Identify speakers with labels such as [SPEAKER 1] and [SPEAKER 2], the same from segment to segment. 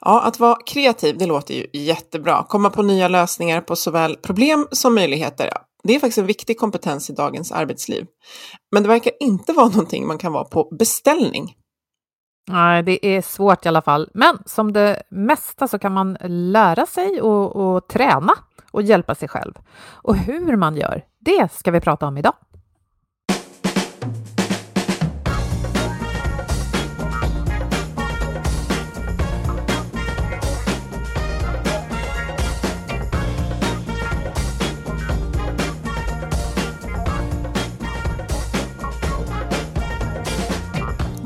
[SPEAKER 1] Ja, att vara kreativ, det låter ju jättebra. Komma på nya lösningar på såväl problem som möjligheter. Det är faktiskt en viktig kompetens i dagens arbetsliv. Men det verkar inte vara någonting man kan vara på beställning.
[SPEAKER 2] Nej, det är svårt i alla fall. Men som det mesta så kan man lära sig och, och träna och hjälpa sig själv. Och hur man gör, det ska vi prata om idag.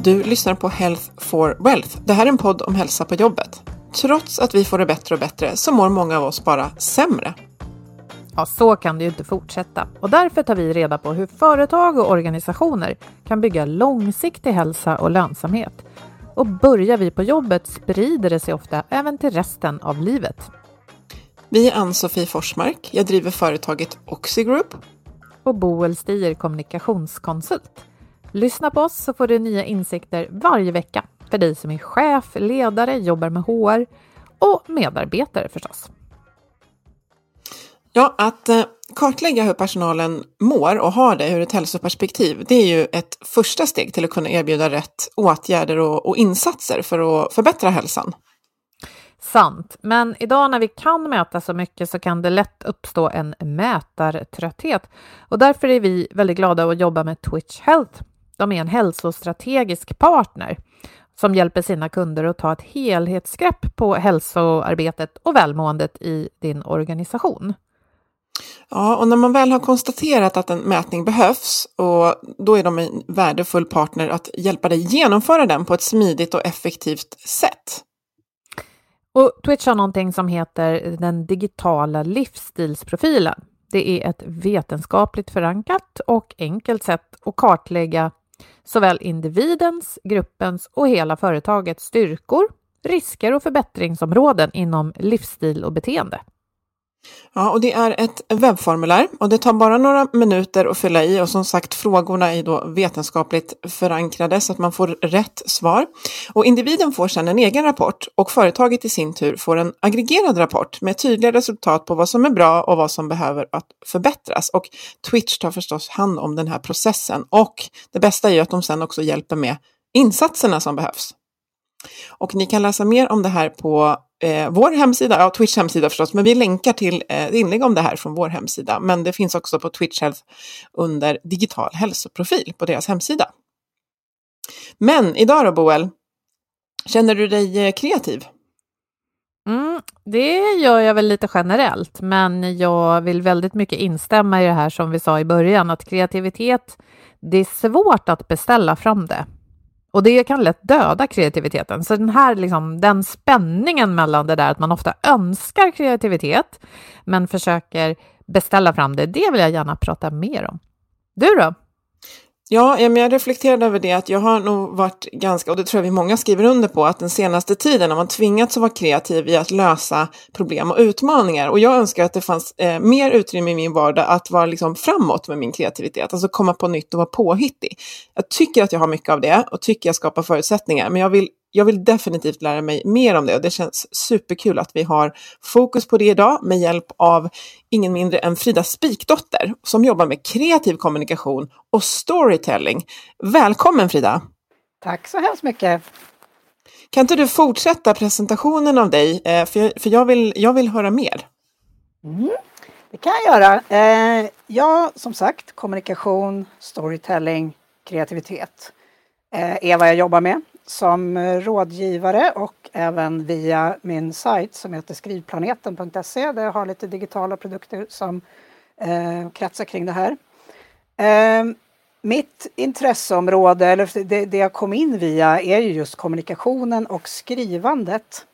[SPEAKER 1] Du lyssnar på Health for Wealth. Det här är en podd om hälsa på jobbet. Trots att vi får det bättre och bättre så mår många av oss bara sämre.
[SPEAKER 2] Ja, så kan det ju inte fortsätta. Och därför tar vi reda på hur företag och organisationer kan bygga långsiktig hälsa och lönsamhet. Och börjar vi på jobbet sprider det sig ofta även till resten av livet.
[SPEAKER 1] Vi är Ann-Sofie Forsmark. Jag driver företaget Oxigroup.
[SPEAKER 2] Och Boel Stier kommunikationskonsult. Lyssna på oss så får du nya insikter varje vecka för dig som är chef, ledare, jobbar med HR och medarbetare förstås.
[SPEAKER 1] Ja, att eh, kartlägga hur personalen mår och har det ur ett hälsoperspektiv, det är ju ett första steg till att kunna erbjuda rätt åtgärder och, och insatser för att förbättra hälsan.
[SPEAKER 2] Sant, men idag när vi kan mäta så mycket så kan det lätt uppstå en mätartrötthet och därför är vi väldigt glada att jobba med Twitch Health de är en hälsostrategisk partner som hjälper sina kunder att ta ett helhetsgrepp på hälsoarbetet och välmåendet i din organisation.
[SPEAKER 1] Ja, och när man väl har konstaterat att en mätning behövs, och då är de en värdefull partner att hjälpa dig genomföra den på ett smidigt och effektivt sätt.
[SPEAKER 2] Och Twitch har någonting som heter den digitala livsstilsprofilen. Det är ett vetenskapligt förankrat och enkelt sätt att kartlägga såväl individens, gruppens och hela företagets styrkor, risker och förbättringsområden inom livsstil och beteende.
[SPEAKER 1] Ja, och det är ett webbformulär och det tar bara några minuter att fylla i och som sagt frågorna är då vetenskapligt förankrade så att man får rätt svar. Och individen får sedan en egen rapport och företaget i sin tur får en aggregerad rapport med tydliga resultat på vad som är bra och vad som behöver att förbättras. Och Twitch tar förstås hand om den här processen och det bästa är ju att de sedan också hjälper med insatserna som behövs. Och ni kan läsa mer om det här på eh, vår hemsida, ja Twitch hemsida förstås, men vi länkar till eh, inlägg om det här från vår hemsida. Men det finns också på Twitch Health under digital hälsoprofil på deras hemsida. Men idag då Boel, känner du dig eh, kreativ?
[SPEAKER 2] Mm, det gör jag väl lite generellt, men jag vill väldigt mycket instämma i det här som vi sa i början, att kreativitet, det är svårt att beställa fram det. Och det kan lätt döda kreativiteten. Så den här liksom, den spänningen mellan det där att man ofta önskar kreativitet men försöker beställa fram det, det vill jag gärna prata mer om. Du då?
[SPEAKER 1] Ja, jag reflekterade över det att jag har nog varit ganska, och det tror jag vi många skriver under på, att den senaste tiden har man tvingats att vara kreativ i att lösa problem och utmaningar. Och jag önskar att det fanns eh, mer utrymme i min vardag att vara liksom framåt med min kreativitet, alltså komma på nytt och vara påhittig. Jag tycker att jag har mycket av det och tycker jag skapar förutsättningar, men jag vill jag vill definitivt lära mig mer om det och det känns superkul att vi har fokus på det idag med hjälp av ingen mindre än Frida Spikdotter som jobbar med kreativ kommunikation och storytelling. Välkommen Frida!
[SPEAKER 3] Tack så hemskt mycket!
[SPEAKER 1] Kan inte du fortsätta presentationen av dig, eh, för jag, jag, vill, jag vill höra mer.
[SPEAKER 3] Mm, det kan jag göra. Eh, ja, som sagt, kommunikation, storytelling, kreativitet eh, är vad jag jobbar med som eh, rådgivare och även via min sajt som heter skrivplaneten.se där jag har lite digitala produkter som eh, kretsar kring det här. Eh, mitt intresseområde, eller det, det, jag kom in via, är ju just kommunikationen och skrivandet.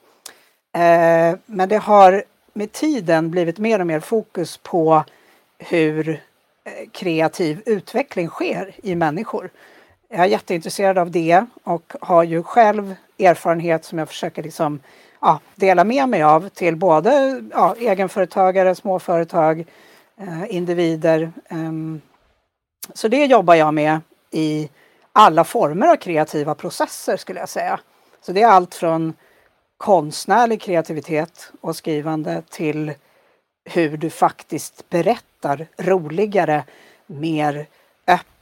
[SPEAKER 3] Eh, men det har med tiden blivit mer och mer fokus på hur eh, kreativ utveckling sker i människor. Jag är jätteintresserad av det och har ju själv erfarenhet som jag försöker liksom, ja, dela med mig av till både ja, egenföretagare, småföretag, eh, individer. Um, så det jobbar jag med i alla former av kreativa processer skulle jag säga. Så det är allt från konstnärlig kreativitet och skrivande till hur du faktiskt berättar roligare, mer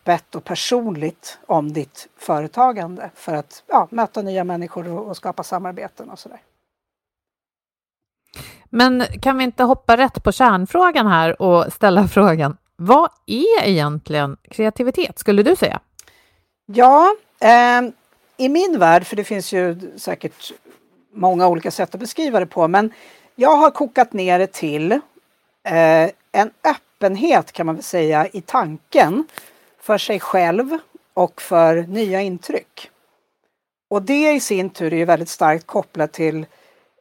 [SPEAKER 3] öppet och personligt om ditt företagande för att ja, möta nya människor och, och skapa samarbeten och sådär.
[SPEAKER 2] Men kan vi inte hoppa rätt på kärnfrågan här och ställa frågan, vad är egentligen kreativitet, skulle du säga?
[SPEAKER 3] Ja, eh, i min värld, för det finns ju säkert många olika sätt att beskriva det på, men jag har kokat ner det till eh, en öppenhet kan man väl säga i tanken för sig själv och för nya intryck. Och det i sin tur är väldigt starkt kopplat till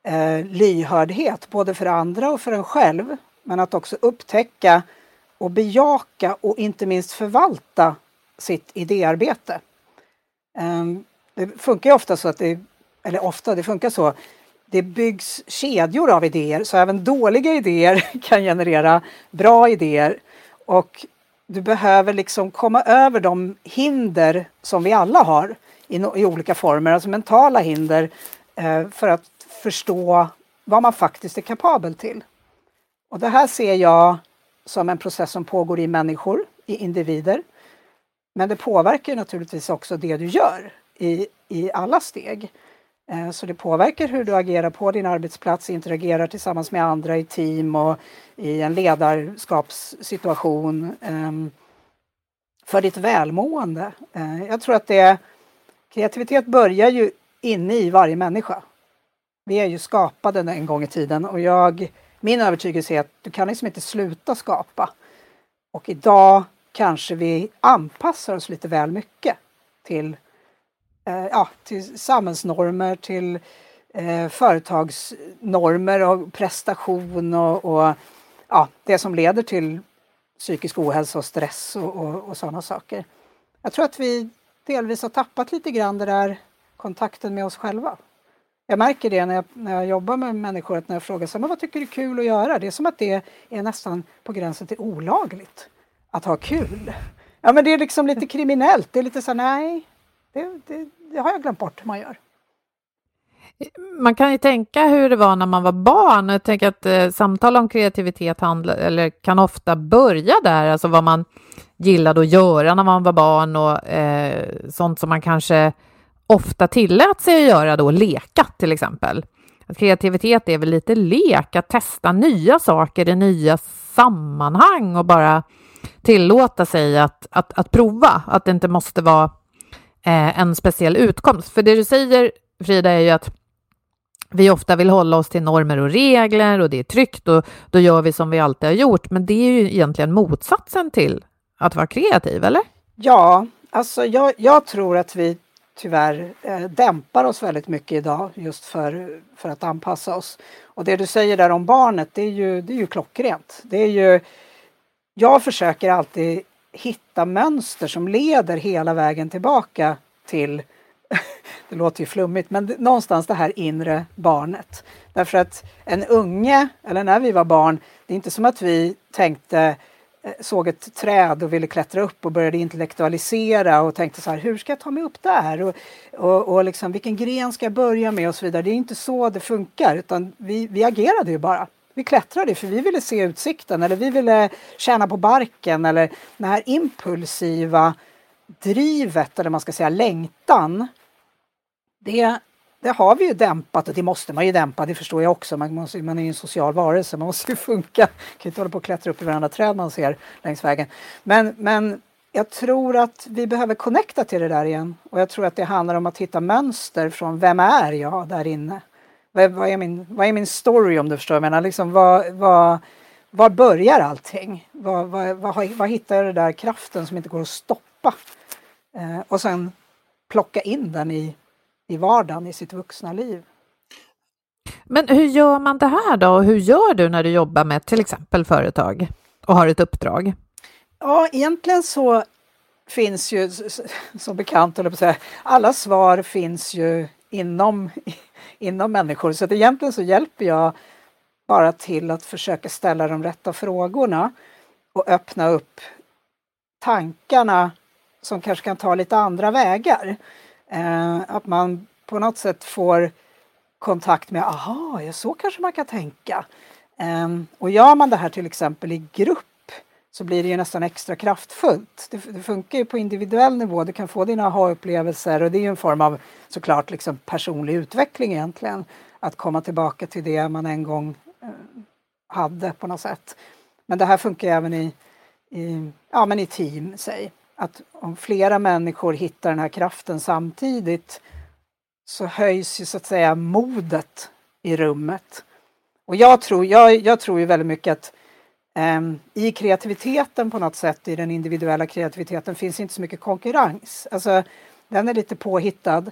[SPEAKER 3] eh, lyhördhet, både för andra och för en själv. Men att också upptäcka och bejaka och inte minst förvalta sitt idéarbete. Eh, det funkar ofta så att det, eller ofta, det funkar så, det byggs kedjor av idéer så även dåliga idéer kan generera bra idéer. Och du behöver liksom komma över de hinder som vi alla har i, i olika former, alltså mentala hinder eh, för att förstå vad man faktiskt är kapabel till. Och det här ser jag som en process som pågår i människor, i individer. Men det påverkar naturligtvis också det du gör i, i alla steg. Eh, så det påverkar hur du agerar på din arbetsplats, interagerar tillsammans med andra i team och i en ledarskapssituation. Ehm, för ditt välmående. Eh, jag tror att det kreativitet börjar ju inne i varje människa. Vi är ju skapade en gång i tiden och jag, min övertygelse är att du kan liksom inte sluta skapa. Och idag kanske vi anpassar oss lite väl mycket till Eh, ja, till samhällsnormer, till eh, företagsnormer och prestation och, och, ja, det som leder till psykisk ohälsa och stress och, och, och sådana saker. Jag tror att vi delvis har tappat lite grann den där kontakten med oss själva. Jag märker det när jag, när jag jobbar med människor, att när jag frågar så, men vad tycker du är kul att göra? Det är som att det är nästan på gränsen till olagligt att ha kul. Ja men det är liksom lite kriminellt, det är lite så nej, det, det, det har jag glömt bort hur man gör.
[SPEAKER 2] Man kan ju tänka hur det var när man var barn. Jag tänker att eh, samtal om kreativitet handla, eller kan ofta börja där, alltså vad man gillade att göra när man var barn och eh, sånt som man kanske ofta tillät sig att göra då, leka till exempel. Att kreativitet är väl lite lek, att testa nya saker i nya sammanhang och bara tillåta sig att, att, att prova, att det inte måste vara eh, en speciell utkomst. För det du säger, Frida, är ju att vi ofta vill hålla oss till normer och regler och det är tryggt och då gör vi som vi alltid har gjort. Men det är ju egentligen motsatsen till att vara kreativ, eller?
[SPEAKER 3] Ja, alltså jag, jag tror att vi tyvärr eh, dämpar oss väldigt mycket idag just för, för att anpassa oss. Och det du säger där om barnet, det är ju, det är ju klockrent. Det är ju, jag försöker alltid hitta mönster som leder hela vägen tillbaka till det låter ju flummigt, men någonstans det här inre barnet. Därför att en unge, eller när vi var barn, det är inte som att vi tänkte eh, såg ett träd och ville klättra upp och började intellektualisera och tänkte så här, hur ska jag ta mig upp där? Och, och, och liksom, vilken gren ska jag börja med och så vidare. Det är inte så det funkar utan vi, vi agerade ju bara. Vi klättrade för vi ville se utsikten eller vi ville tjäna på barken eller det här impulsiva drivet eller man ska säga längtan. Det, det har vi ju dämpat och det måste man ju dämpa, det förstår jag också. Man, måste, man är ju en social varelse, man måste ju funka. Man kan inte hålla på och klättra upp i varandra träd man ser längs vägen. Men, men jag tror att vi behöver connecta till det där igen och jag tror att det handlar om att hitta mönster från vem är jag där inne? Vad, vad, är, min, vad är min story om du förstår? Jag menar, liksom, vad, vad, var börjar allting? Vad, vad, vad, vad hittar jag den där kraften som inte går att stoppa? Eh, och sen plocka in den i, i vardagen, i sitt vuxna liv.
[SPEAKER 2] Men hur gör man det här då? Hur gör du när du jobbar med till exempel företag och har ett uppdrag?
[SPEAKER 3] Ja, egentligen så finns ju som bekant, eller på säga, alla svar finns ju inom, inom människor. Så att egentligen så hjälper jag bara till att försöka ställa de rätta frågorna och öppna upp tankarna som kanske kan ta lite andra vägar. Eh, att man på något sätt får kontakt med, aha, ja, så kanske man kan tänka. Eh, och gör man det här till exempel i grupp så blir det ju nästan extra kraftfullt. Det, det funkar ju på individuell nivå, du kan få dina aha-upplevelser och det är ju en form av såklart liksom personlig utveckling egentligen. Att komma tillbaka till det man en gång eh, hade på något sätt. Men det här funkar även i, i, ja, men i team, säg. Att om flera människor hittar den här kraften samtidigt så höjs ju så att säga modet i rummet. Och jag tror, jag, jag tror ju väldigt mycket att Ehm, I kreativiteten på något sätt, i den individuella kreativiteten, finns inte så mycket konkurrens. Alltså, den är lite påhittad.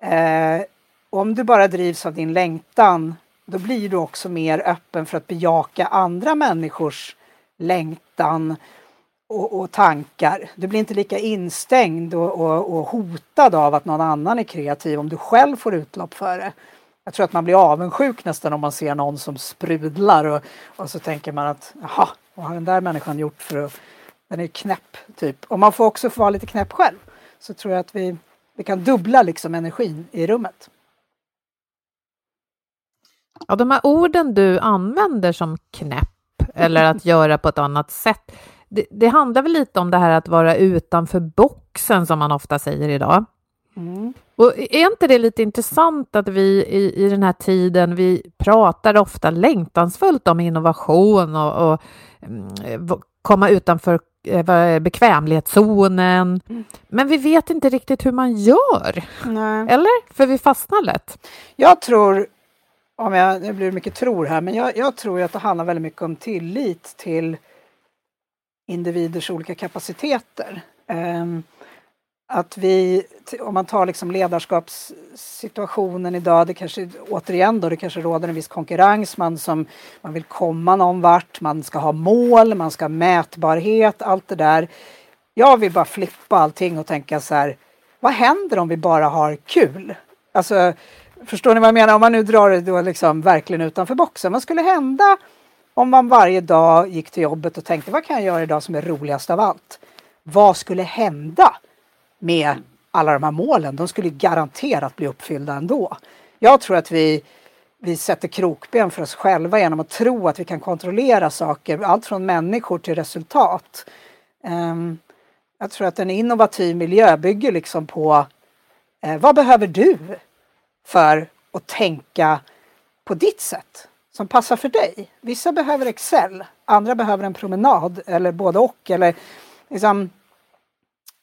[SPEAKER 3] Ehm, om du bara drivs av din längtan, då blir du också mer öppen för att bejaka andra människors längtan och, och tankar. Du blir inte lika instängd och, och, och hotad av att någon annan är kreativ om du själv får utlopp för det. Jag tror att man blir avundsjuk nästan om man ser någon som sprudlar och, och så tänker man att jaha, vad har den där människan gjort för att... Den är knäpp, typ. Och man får också få vara lite knäpp själv. Så tror jag att vi, vi kan dubbla liksom energin i rummet.
[SPEAKER 2] Ja, de här orden du använder som knäpp eller att göra på ett annat sätt, det, det handlar väl lite om det här att vara utanför boxen som man ofta säger idag. Mm. Och är inte det lite intressant att vi i, i den här tiden, vi pratar ofta längtansfullt om innovation och, och mm, komma utanför eh, bekvämlighetszonen. Mm. Men vi vet inte riktigt hur man gör. Nej. Eller? För vi fastnar lätt.
[SPEAKER 3] Jag tror, om jag, det blir mycket tror här, men jag, jag tror att det handlar väldigt mycket om tillit till individers olika kapaciteter. Um, att vi, om man tar liksom ledarskapssituationen idag, det kanske återigen då, det kanske råder en viss konkurrens, man, som, man vill komma någon vart, man ska ha mål, man ska ha mätbarhet, allt det där. Jag vill bara flippa allting och tänka så här, vad händer om vi bara har kul? Alltså, förstår ni vad jag menar? Om man nu drar det då liksom verkligen utanför boxen, vad skulle hända om man varje dag gick till jobbet och tänkte, vad kan jag göra idag som är roligast av allt? Vad skulle hända? Med alla de här målen. De skulle garanterat bli uppfyllda ändå. Jag tror att vi, vi sätter krokben för oss själva genom att tro att vi kan kontrollera saker, allt från människor till resultat. Um, jag tror att en innovativ miljö bygger liksom på eh, vad behöver du för att tänka på ditt sätt som passar för dig. Vissa behöver Excel, andra behöver en promenad eller både och. Eller liksom,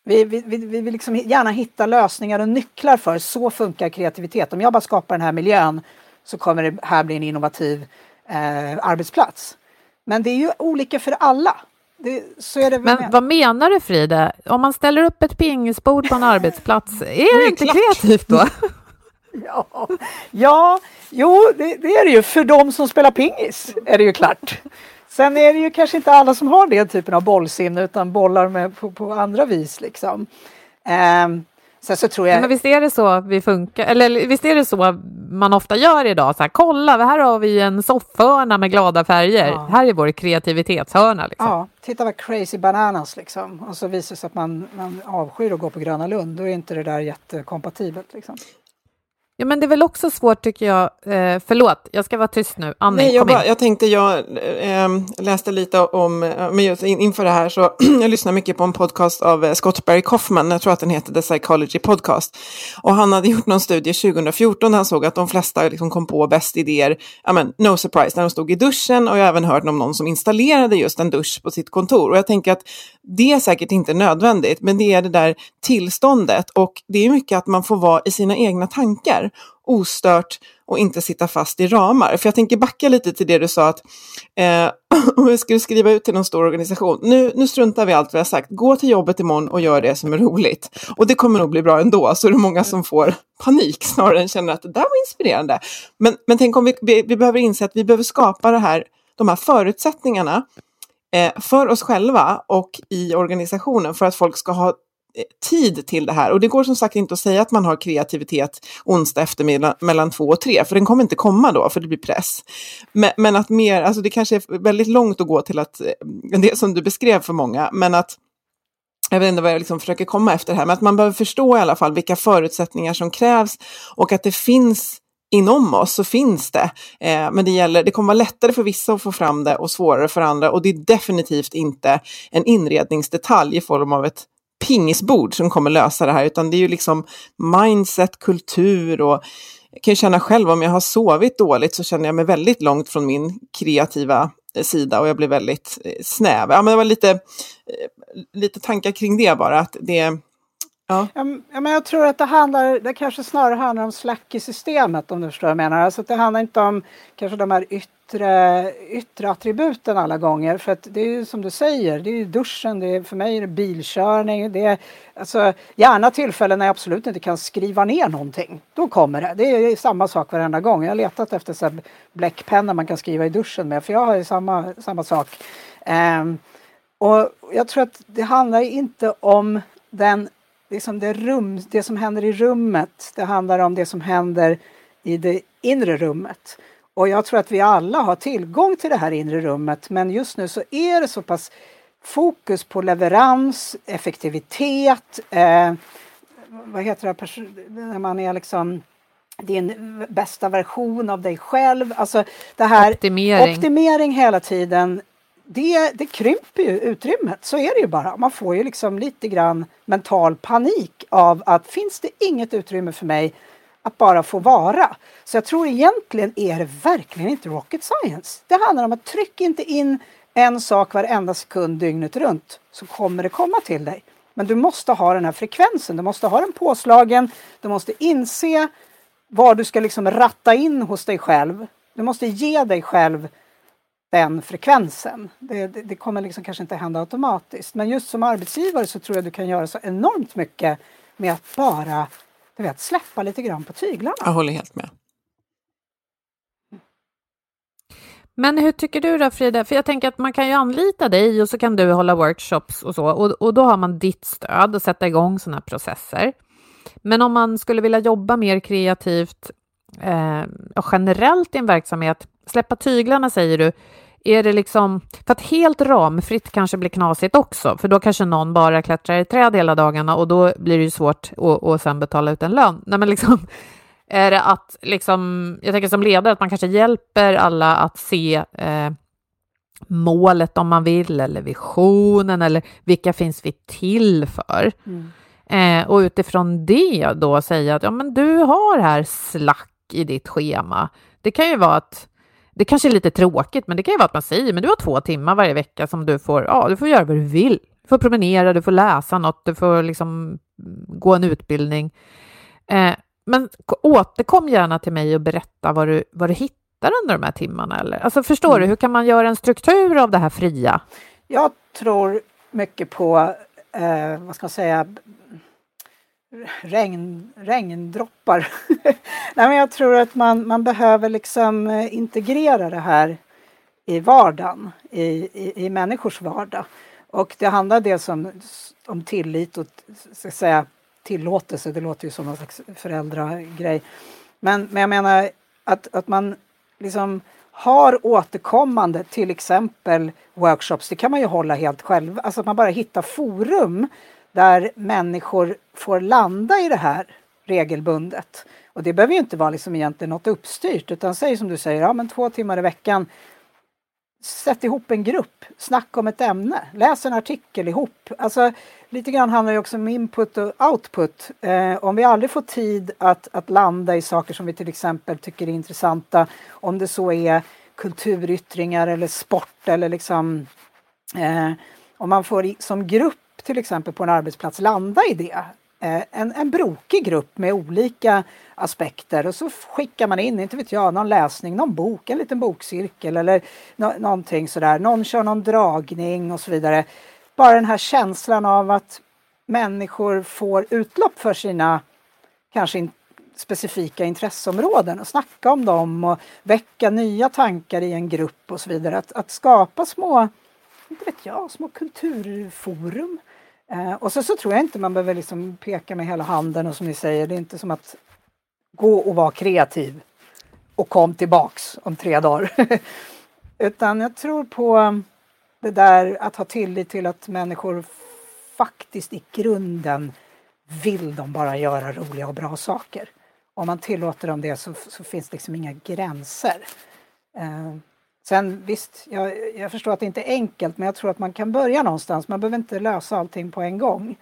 [SPEAKER 3] vi, vi, vi, vi vill liksom gärna hitta lösningar och nycklar för så funkar kreativitet. Om jag bara skapar den här miljön så kommer det här bli en innovativ eh, arbetsplats. Men det är ju olika för alla. det, så är det
[SPEAKER 2] Men
[SPEAKER 3] med.
[SPEAKER 2] vad menar du Frida? Om man ställer upp ett pingisbord på en arbetsplats, är det inte kreativt då?
[SPEAKER 3] Ja, ja jo, det, det är det ju. För de som spelar pingis är det ju klart. Sen är det ju kanske inte alla som har den typen av bollsinne utan bollar med på, på andra vis liksom. Um, sen så tror jag...
[SPEAKER 2] Men visst är det så vi funkar, eller visst är det så man ofta gör idag? Så här, kolla, här har vi en soffhörna med glada färger.
[SPEAKER 3] Ja.
[SPEAKER 2] Här är vår kreativitetshörna. Liksom.
[SPEAKER 3] Ja, titta vad crazy bananas liksom. Och så visar det sig att man, man avskyr att gå på Gröna Lund. Då är inte det där jättekompatibelt liksom.
[SPEAKER 2] Ja, men det är väl också svårt tycker jag. Eh, förlåt, jag ska vara tyst nu. Annie,
[SPEAKER 1] Nej, jag, bara, jag tänkte, jag eh, läste lite om, eh, men just in, inför det här så jag lyssnar mycket på en podcast av eh, Scott Barry Kaufman, jag tror att den heter The Psychology Podcast. Och han hade gjort någon studie 2014 där han såg att de flesta liksom kom på bäst idéer, ja men no surprise, när de stod i duschen och jag har även hört om någon som installerade just en dusch på sitt kontor. Och jag tänker att det är säkert inte nödvändigt, men det är det där tillståndet och det är mycket att man får vara i sina egna tankar ostört och inte sitta fast i ramar. För jag tänker backa lite till det du sa att eh, om jag skulle skriva ut till någon stor organisation, nu, nu struntar vi allt vi har sagt, gå till jobbet imorgon och gör det som är roligt. Och det kommer nog bli bra ändå, så är det många som får panik snarare än känner att det där var inspirerande. Men, men tänk om vi, vi, vi behöver inse att vi behöver skapa det här, de här förutsättningarna eh, för oss själva och i organisationen för att folk ska ha Eh, tid till det här. Och det går som sagt inte att säga att man har kreativitet onsdag eftermiddag mellan två och tre, för den kommer inte komma då, för det blir press. Men, men att mer, alltså det kanske är väldigt långt att gå till att, eh, det som du beskrev för många, men att jag vet inte vad jag liksom försöker komma efter här, men att man behöver förstå i alla fall vilka förutsättningar som krävs och att det finns inom oss så finns det. Eh, men det, gäller, det kommer vara lättare för vissa att få fram det och svårare för andra och det är definitivt inte en inredningsdetalj i form av ett pingisbord som kommer lösa det här, utan det är ju liksom mindset, kultur och jag kan ju känna själv om jag har sovit dåligt så känner jag mig väldigt långt från min kreativa eh, sida och jag blir väldigt eh, snäv. Ja, men det var lite, eh, lite tankar kring det bara, att det
[SPEAKER 3] Ja. ja, men jag tror att det handlar, det kanske snarare handlar om slack i systemet om du förstår vad jag menar. Alltså det handlar inte om kanske de här yttre, yttre attributen alla gånger. För att det är ju som du säger, det är duschen, det är, för mig är det bilkörning. Det är, alltså, gärna tillfällen när jag absolut inte kan skriva ner någonting. Då kommer det. Det är samma sak varenda gång. Jag har letat efter så man kan skriva i duschen med. För jag har ju samma, samma sak. Um, och jag tror att det handlar inte om den liksom det, rum, det som händer i rummet, det handlar om det som händer i det inre rummet. Och jag tror att vi alla har tillgång till det här inre rummet men just nu så är det så pass fokus på leverans, effektivitet, eh, vad heter det, när man är liksom din bästa version av dig själv. Alltså det här
[SPEAKER 2] optimering,
[SPEAKER 3] optimering hela tiden det, det krymper ju utrymmet, så är det ju bara. Man får ju liksom lite grann mental panik av att finns det inget utrymme för mig att bara få vara. Så jag tror egentligen är det verkligen inte rocket science. Det handlar om att tryck inte in en sak varenda sekund dygnet runt så kommer det komma till dig. Men du måste ha den här frekvensen, du måste ha den påslagen, du måste inse vad du ska liksom ratta in hos dig själv. Du måste ge dig själv den frekvensen. Det, det, det, kommer liksom kanske inte hända automatiskt. Men just som arbetsgivare så tror jag du kan göra så enormt mycket med att bara du vet, släppa lite grann på tyglarna.
[SPEAKER 1] Jag håller helt med.
[SPEAKER 2] Men hur tycker du då Frida? För jag tänker att man kan ju anlita dig och så kan du hålla workshops och så och, och då har man ditt stöd och sätta igång sådana processer. Men om man skulle vilja jobba mer kreativt eh, och generellt i en verksamhet, släppa tyglarna säger du, är det liksom, för att helt ramfritt kanske blir knasigt också, för då kanske någon bara klättrar i träd hela dagarna och då blir det ju svårt att, att sen betala ut en lön. Nej, men liksom, är det att, liksom, jag tänker som ledare, att man kanske hjälper alla att se eh, målet om man vill, eller visionen, eller vilka finns vi till för? Mm. Eh, och utifrån det då säga att ja, men du har här slack i ditt schema. Det kan ju vara att det kanske är lite tråkigt, men det kan ju vara att man säger men du har två timmar varje vecka som du får, ja, du får göra vad du vill. Du får promenera, du får läsa något, du får liksom gå en utbildning. Eh, men återkom gärna till mig och berätta vad du, vad du hittar under de här timmarna. Eller? Alltså, förstår mm. du, hur kan man göra en struktur av det här fria?
[SPEAKER 3] Jag, tror mycket på, eh, vad ska man säga, regn, regndroppar. Nej, men jag tror att man, man behöver liksom eh, integrera det här i vardagen, i, i, i människors vardag. Och det handlar dels om, om tillit och så att säga, tillåtelse, det låter ju som en slags föräldragrej. Men, men jag menar att, att man liksom har återkommande till exempel workshops, det kan man ju hålla helt själv, alltså att man bara hittar forum där människor får landa i det här regelbundet. Och det behöver ju inte vara liksom egentligen något uppstyrt utan säg som du säger, ja men två timmar i veckan Sätt ihop en grupp, snacka om ett ämne, läs en artikel ihop. Alltså, lite grann handlar det också om input och output. Eh, om vi aldrig får tid att, att landa i saker som vi till exempel tycker är intressanta, om det så är kulturyttringar eller sport eller liksom eh, om man får som grupp till exempel på en arbetsplats landa i det. Eh, en, en brokig grupp med olika aspekter och så skickar man in, inte vet jag, någon läsning, någon bok, en liten bokcirkel eller no någonting sådär. Någon kör någon dragning och så vidare. Bara den här känslan av att människor får utlopp för sina kanske in specifika intresseområden och snacka om dem och väcka nya tankar i en grupp och så vidare. Att, att skapa små, inte vet jag, små kulturforum Eh, och så, så tror jag inte man behöver liksom peka med hela handen och som ni säger, det är inte som att gå och vara kreativ och kom tillbaks om tre dagar. Utan jag tror på um, det där att ha tillit till att människor faktiskt i grunden vill de bara göra roliga och bra saker. Om man tillåter dem det så, så finns det liksom inga gränser. Eh, Sen visst, jag, jag, förstår att det inte är enkelt men jag tror att man kan börja någonstans. Man behöver inte lösa allting på en gång.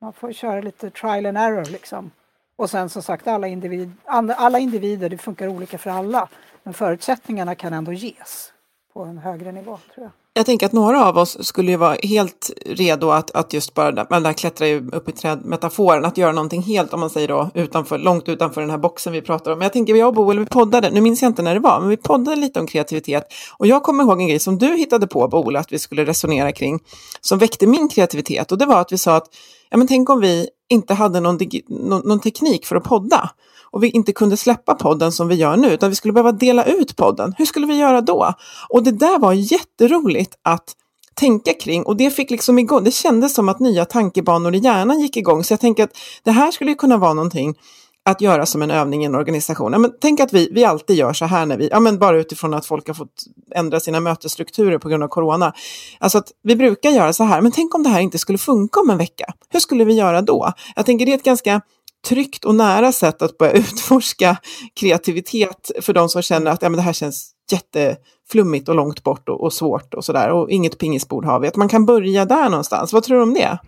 [SPEAKER 3] Man får köra lite trial and error liksom. Och sen som sagt alla, individ, alla individer, det funkar olika för alla. Men förutsättningarna kan ändå ges på en högre nivå tror jag
[SPEAKER 1] jag tänker att några av oss skulle ju vara helt redo att, att just bara, man där klättrar ju upp i träd-metaforen, att göra någonting helt, om man säger då, utanför, långt utanför den här boxen vi pratar om. Men jag tänker, jag och Boel, vi poddade, nu minns jag inte när det var, men vi poddade lite om kreativitet. Och jag kommer ihåg en grej som du hittade på, Boel, att vi skulle resonera kring, som väckte min kreativitet. Och det var att vi sa att, ja men tänk om vi inte hade någon, någon, någon teknik för att podda och vi inte kunde släppa podden som vi gör nu, utan vi skulle behöva dela ut podden. Hur skulle vi göra då? Och det där var jätteroligt att tänka kring och det fick liksom igång, det kändes som att nya tankebanor i hjärnan gick igång. Så jag tänker att det här skulle kunna vara någonting att göra som en övning i en organisation. Ja, men tänk att vi, vi alltid gör så här när vi, ja, men bara utifrån att folk har fått ändra sina mötesstrukturer på grund av corona. Alltså att vi brukar göra så här, men tänk om det här inte skulle funka om en vecka. Hur skulle vi göra då? Jag tänker det är ett ganska tryggt och nära sätt att börja utforska kreativitet för de som känner att ja, men det här känns jätteflummigt och långt bort och, och svårt och sådär och inget pingisbord har vi. Att man kan börja där någonstans. Vad tror du om det?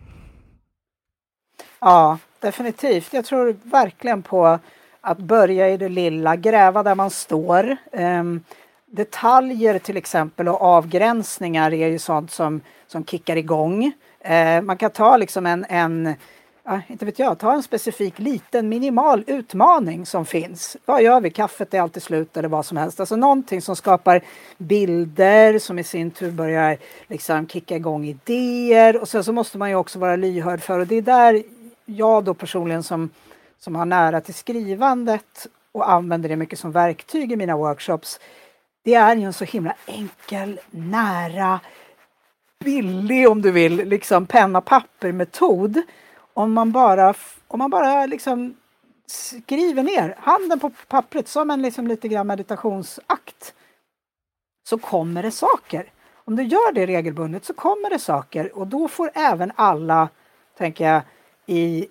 [SPEAKER 3] Ja, definitivt. Jag tror verkligen på att börja i det lilla, gräva där man står. Um, detaljer till exempel och avgränsningar är ju sånt som, som kickar igång. Uh, man kan ta liksom en, en ja, inte vet jag, ta en specifik liten minimal utmaning som finns. Vad gör vi? Kaffet är alltid slut eller vad som helst. Alltså någonting som skapar bilder som i sin tur börjar liksom kicka igång idéer och sen så måste man ju också vara lyhörd för och det är där jag då personligen som, som har nära till skrivandet och använder det mycket som verktyg i mina workshops. Det är ju en så himla enkel, nära, billig om du vill, liksom penna papper metod om man bara, om man bara liksom skriver ner handen på pappret som en liksom lite grann meditationsakt så kommer det saker. Om du gör det regelbundet så kommer det saker och då får även alla, tänker jag, i,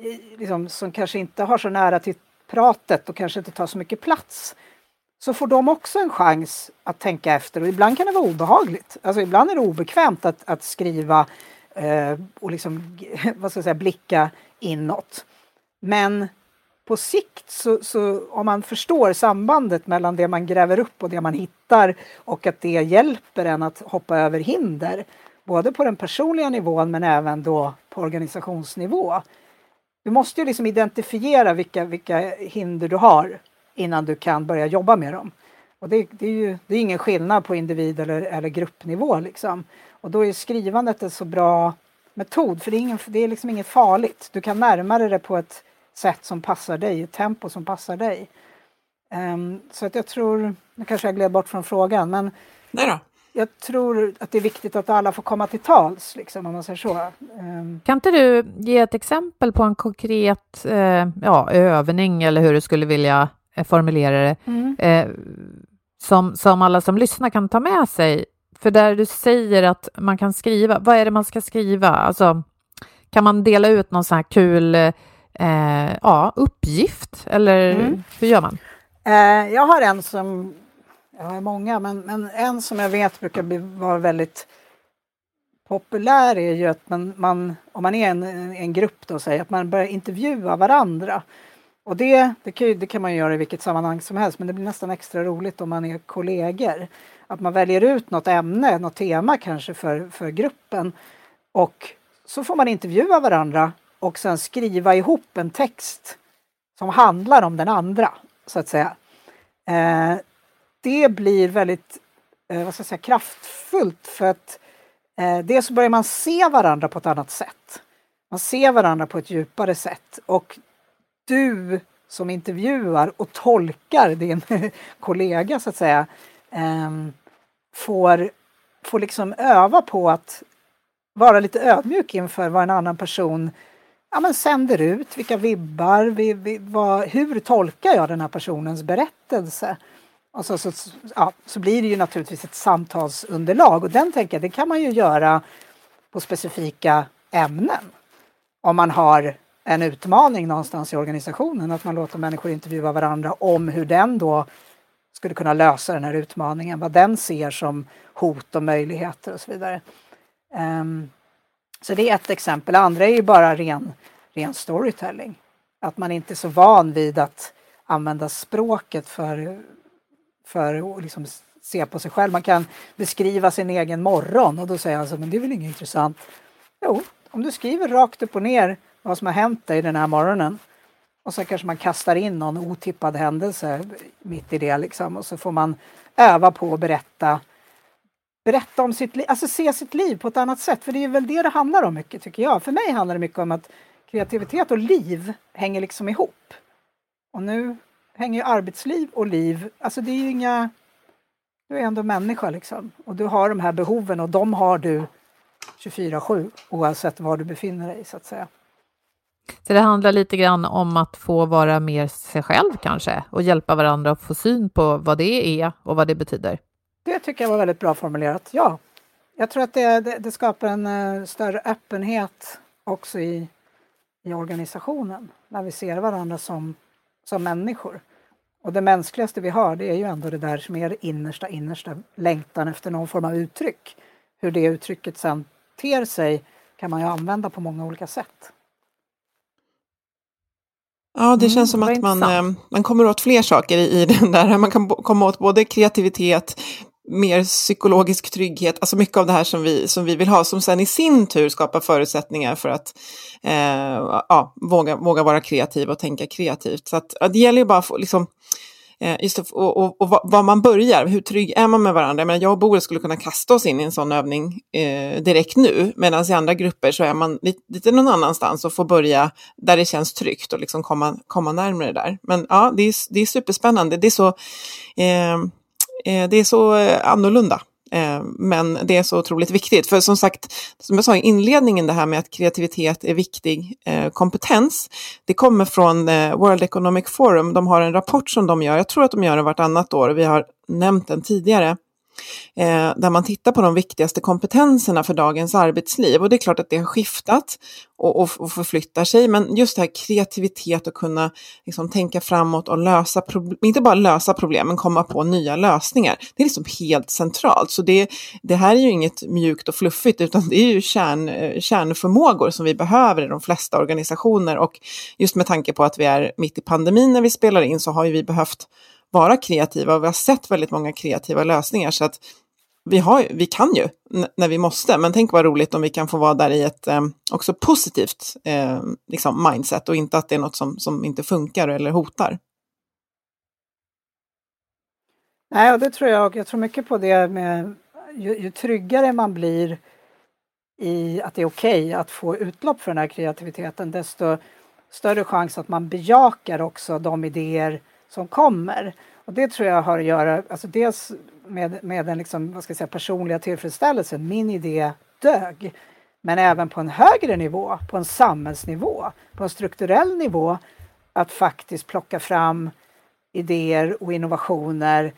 [SPEAKER 3] i, liksom, som kanske inte har så nära till pratet och kanske inte tar så mycket plats så får de också en chans att tänka efter och ibland kan det vara obehagligt. Alltså ibland är det obekvämt att, att skriva eh, och liksom, vad ska jag säga, blicka inåt. Men på sikt så, så, om man förstår sambandet mellan det man gräver upp och det man hittar och att det hjälper en att hoppa över hinder, både på den personliga nivån men även då på organisationsnivå. Du måste ju liksom identifiera vilka, vilka hinder du har innan du kan börja jobba med dem. Och det, det, är ju det är ingen skillnad på individ eller, eller gruppnivå liksom. Och då är skrivandet en så bra metod för det är, ingen, det är liksom inget farligt. Du kan närma dig det på ett sätt som passar dig, ett tempo som passar dig. Um, så att jag tror, nu kanske jag gled bort från frågan men
[SPEAKER 1] Nej då.
[SPEAKER 3] jag tror att det är viktigt att alla får komma till tals, liksom, om man säger så. Um,
[SPEAKER 2] Kan inte du ge ett exempel på en konkret eh, ja, övning eller hur du skulle vilja eh, formulera det,
[SPEAKER 3] mm.
[SPEAKER 2] eh, som, som alla som lyssnar kan ta med sig? För där du säger att man kan skriva, vad är det man ska skriva? Alltså, kan man dela ut någon sån här kul eh, ja, uppgift eller
[SPEAKER 3] Mm.
[SPEAKER 2] hur gör man?
[SPEAKER 3] Eh, jag har en som, jag har många, men, men en som jag vet brukar bli, vara väldigt populär är ju att man, man om man är en, en grupp då, säger att man börjar intervjua varandra. Och det, det, kan ju, det kan man göra i vilket sammanhang som helst, men det blir nästan extra roligt om man är kollegor. Att man väljer ut något ämne, något tema kanske för, för gruppen och så får man intervjua varandra och sen skriva ihop en text som handlar om den andra, så att säga. Eh, det blir väldigt eh, vad ska jag säga, kraftfullt för att eh, dels så börjar man se varandra på ett annat sätt. Man ser varandra på ett djupare sätt och du som intervjuar och tolkar din kollega så att säga ehm, får, får liksom öva på att vara lite ödmjuk inför vad en annan person ja, men sänder ut, vilka vibbar, vi, vi, vad, hur tolkar jag den här personens berättelse? Och så, så, ja, så blir det ju naturligtvis ett samtalsunderlag och den tänker jag, det kan man ju göra på specifika ämnen. Om man har en utmaning någonstans i organisationen, att man låter människor intervjua varandra om hur den då skulle kunna lösa den här utmaningen, vad den ser som hot och möjligheter och så vidare. Um, så det är ett exempel. Det andra är ju bara ren, ren storytelling. Att man inte är så van vid att använda språket för, för att liksom se på sig själv. Man kan beskriva sin egen morgon och då säger han så, men det är väl inget intressant. Jo, om du skriver rakt upp och ner vad som har hänt dig den här morgonen och så kanske man kastar in någon otippad händelse mitt i det liksom och så får man öva på att berätta berätta om sitt liv, alltså se sitt liv på ett annat sätt. För det är väl det det handlar om mycket tycker jag. För mig handlar det mycket om att kreativitet och liv hänger liksom ihop. Och nu hänger ju arbetsliv och liv, alltså det är ju inga... Du är ändå människa liksom. Och du har de här behoven och de har du 24-7 oavsett var du befinner dig så att säga.
[SPEAKER 2] Så det handlar lite grann om att få vara mer sig själv kanske och hjälpa varandra att få syn på vad det är och vad det betyder.
[SPEAKER 3] Det tycker jag var väldigt bra formulerat, ja. Jag tror att det, det, det skapar en uh, större öppenhet också i, i organisationen när vi ser varandra som, som människor. Och det mänskligaste vi har det är ju ändå det där som är det innersta, innersta längtan efter någon form av uttryck. Hur det uttrycket sen ter sig kan man ju använda på många olika sätt.
[SPEAKER 1] Ja, det
[SPEAKER 2] Mm,
[SPEAKER 1] känns som att man,
[SPEAKER 2] intressant.
[SPEAKER 1] eh, man kommer åt fler saker i, i den där. Man kan komma åt både kreativitet, mer psykologisk trygghet, alltså mycket av det här som vi, som vi vill ha, som sen i sin tur skapar förutsättningar för att eh, ja, våga, våga vara kreativ och tänka kreativt. Så att, ja, det gäller ju bara att få liksom, Eh, just det, och, och, och var- man börjar, hur trygg är man med varandra? Jag, menar, jag och Boel skulle kunna kasta oss in i en sån övning eh, direkt nu, medan i andra grupper så är man lite, lite någon annanstans och får börja där det känns tryggt och liksom komma, komma närmare där. Men ja, det är, det är superspännande. Det är så, eh, eh det är så eh, annorlunda. Eh, men det är så otroligt viktigt. För som sagt, som jag sa i inledningen, det här med att kreativitet är viktig eh, kompetens. Det kommer från eh, World Economic Forum. De har en rapport som de gör. Jag tror att de gör den vartannat år. Vi har nämnt den tidigare. Eh, där man tittar på de viktigaste kompetenserna för dagens arbetsliv. Och det är klart att det har skiftat och, och, och förflyttar sig. Men just det här kreativitet och kunna liksom, tänka framåt och lösa problem, inte bara lösa problem, men komma på nya lösningar. Det är liksom helt centralt. Så det, det här är ju inget mjukt och fluffigt, utan det är ju kärn, eh, kärnförmågor som vi behöver i de flesta organisationer. Och just med tanke på att vi är mitt i pandemin när vi spelar in så har ju vi behövt vara kreativa och vi har sett väldigt många kreativa lösningar. Så att vi, har, vi kan ju när vi måste, men tänk vad roligt om vi kan få vara där i ett eh, också positivt eh, liksom mindset och inte att det är något som, som inte funkar eller hotar.
[SPEAKER 3] Nej, och det tror jag. Jag tror mycket på det med ju, ju tryggare man blir i att det är okej okay att få utlopp för den här kreativiteten, desto större chans att man bejakar också de idéer som kommer. Och det tror jag har att göra, alltså dels med, med den liksom, vad ska jag säga, personliga tillfredsställelsen, min idé dög. Men även på en högre nivå, på en samhällsnivå, på en strukturell nivå, att faktiskt plocka fram idéer och innovationer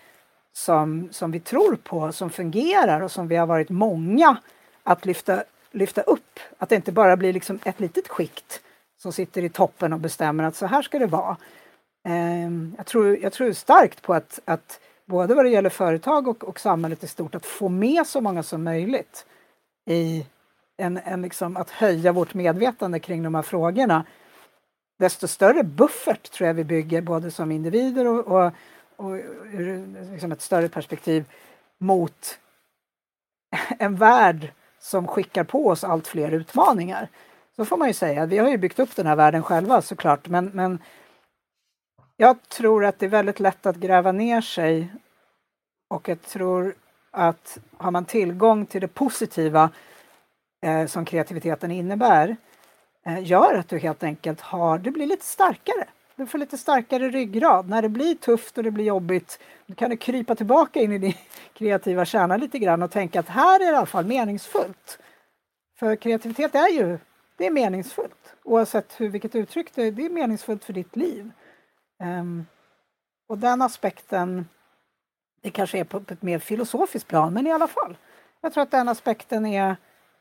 [SPEAKER 3] som, som vi tror på, som fungerar och som vi har varit många att lyfta, lyfta upp. Att det inte bara blir liksom ett litet skikt som sitter i toppen och bestämmer att så här ska det vara. Ehm, jag, tror, jag tror starkt på att, att både vad det gäller företag och, och samhället i stort, att få med så många som möjligt i en, en liksom att höja vårt medvetande kring de här frågorna. Desto större buffert tror jag vi bygger både som individer och, och, och ur liksom ett större perspektiv mot en värld som skickar på oss allt fler utmaningar. Så får man ju säga. Vi har ju byggt upp den här världen själva såklart men, men jag tror att det är väldigt lätt att gräva ner sig och jag tror att har man tillgång till det positiva eh, som kreativiteten innebär eh, gör att du helt enkelt har, du blir lite starkare. Du får lite starkare ryggrad. När det blir tufft och det blir jobbigt, då kan du krypa tillbaka in i din kreativa kärna lite grann och tänka att här är det i alla fall meningsfullt. För kreativitet är ju, det är meningsfullt. Oavsett hur, vilket uttryck det är, det är meningsfullt för ditt liv. Um, och den aspekten, det kanske är på ett mer filosofiskt plan, men i alla fall. Jag tror att den aspekten är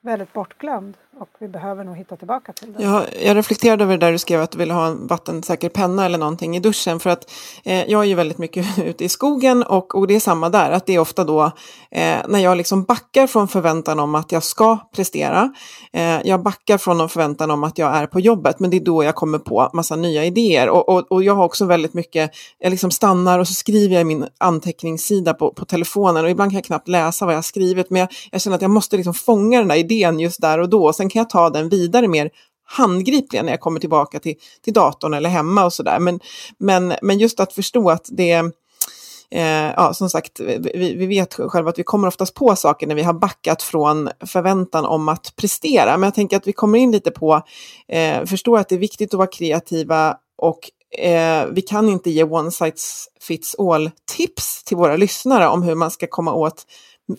[SPEAKER 3] väldigt bortglömd och vi behöver nog hitta tillbaka till den.
[SPEAKER 1] Jag, jag reflekterade över det där du skrev att du ville ha en vattensäker penna eller någonting i duschen för att eh, jag är ju väldigt mycket ute i skogen och, och det är samma där att det är ofta då eh, när jag liksom backar från förväntan om att jag ska prestera. Eh, jag backar från någon förväntan om att jag är på jobbet men det är då jag kommer på massa nya idéer och, och, och jag har också väldigt mycket, jag liksom stannar och så skriver jag i min anteckningssida på, på telefonen och ibland kan jag knappt läsa vad jag har skrivit men jag, jag känner att jag måste liksom fånga den där idén just där och då. Sen kan jag ta den vidare mer handgripligen när jag kommer tillbaka till, till datorn eller hemma och sådär. Men, men, men just att förstå att det eh, ja, som sagt, vi, vi vet själva att vi kommer oftast på saker när vi har backat från förväntan om att prestera. Men jag tänker att vi kommer in lite på, eh, förstå att det är viktigt att vara kreativa och eh, vi kan inte ge one size fits all tips till våra lyssnare om hur man ska komma åt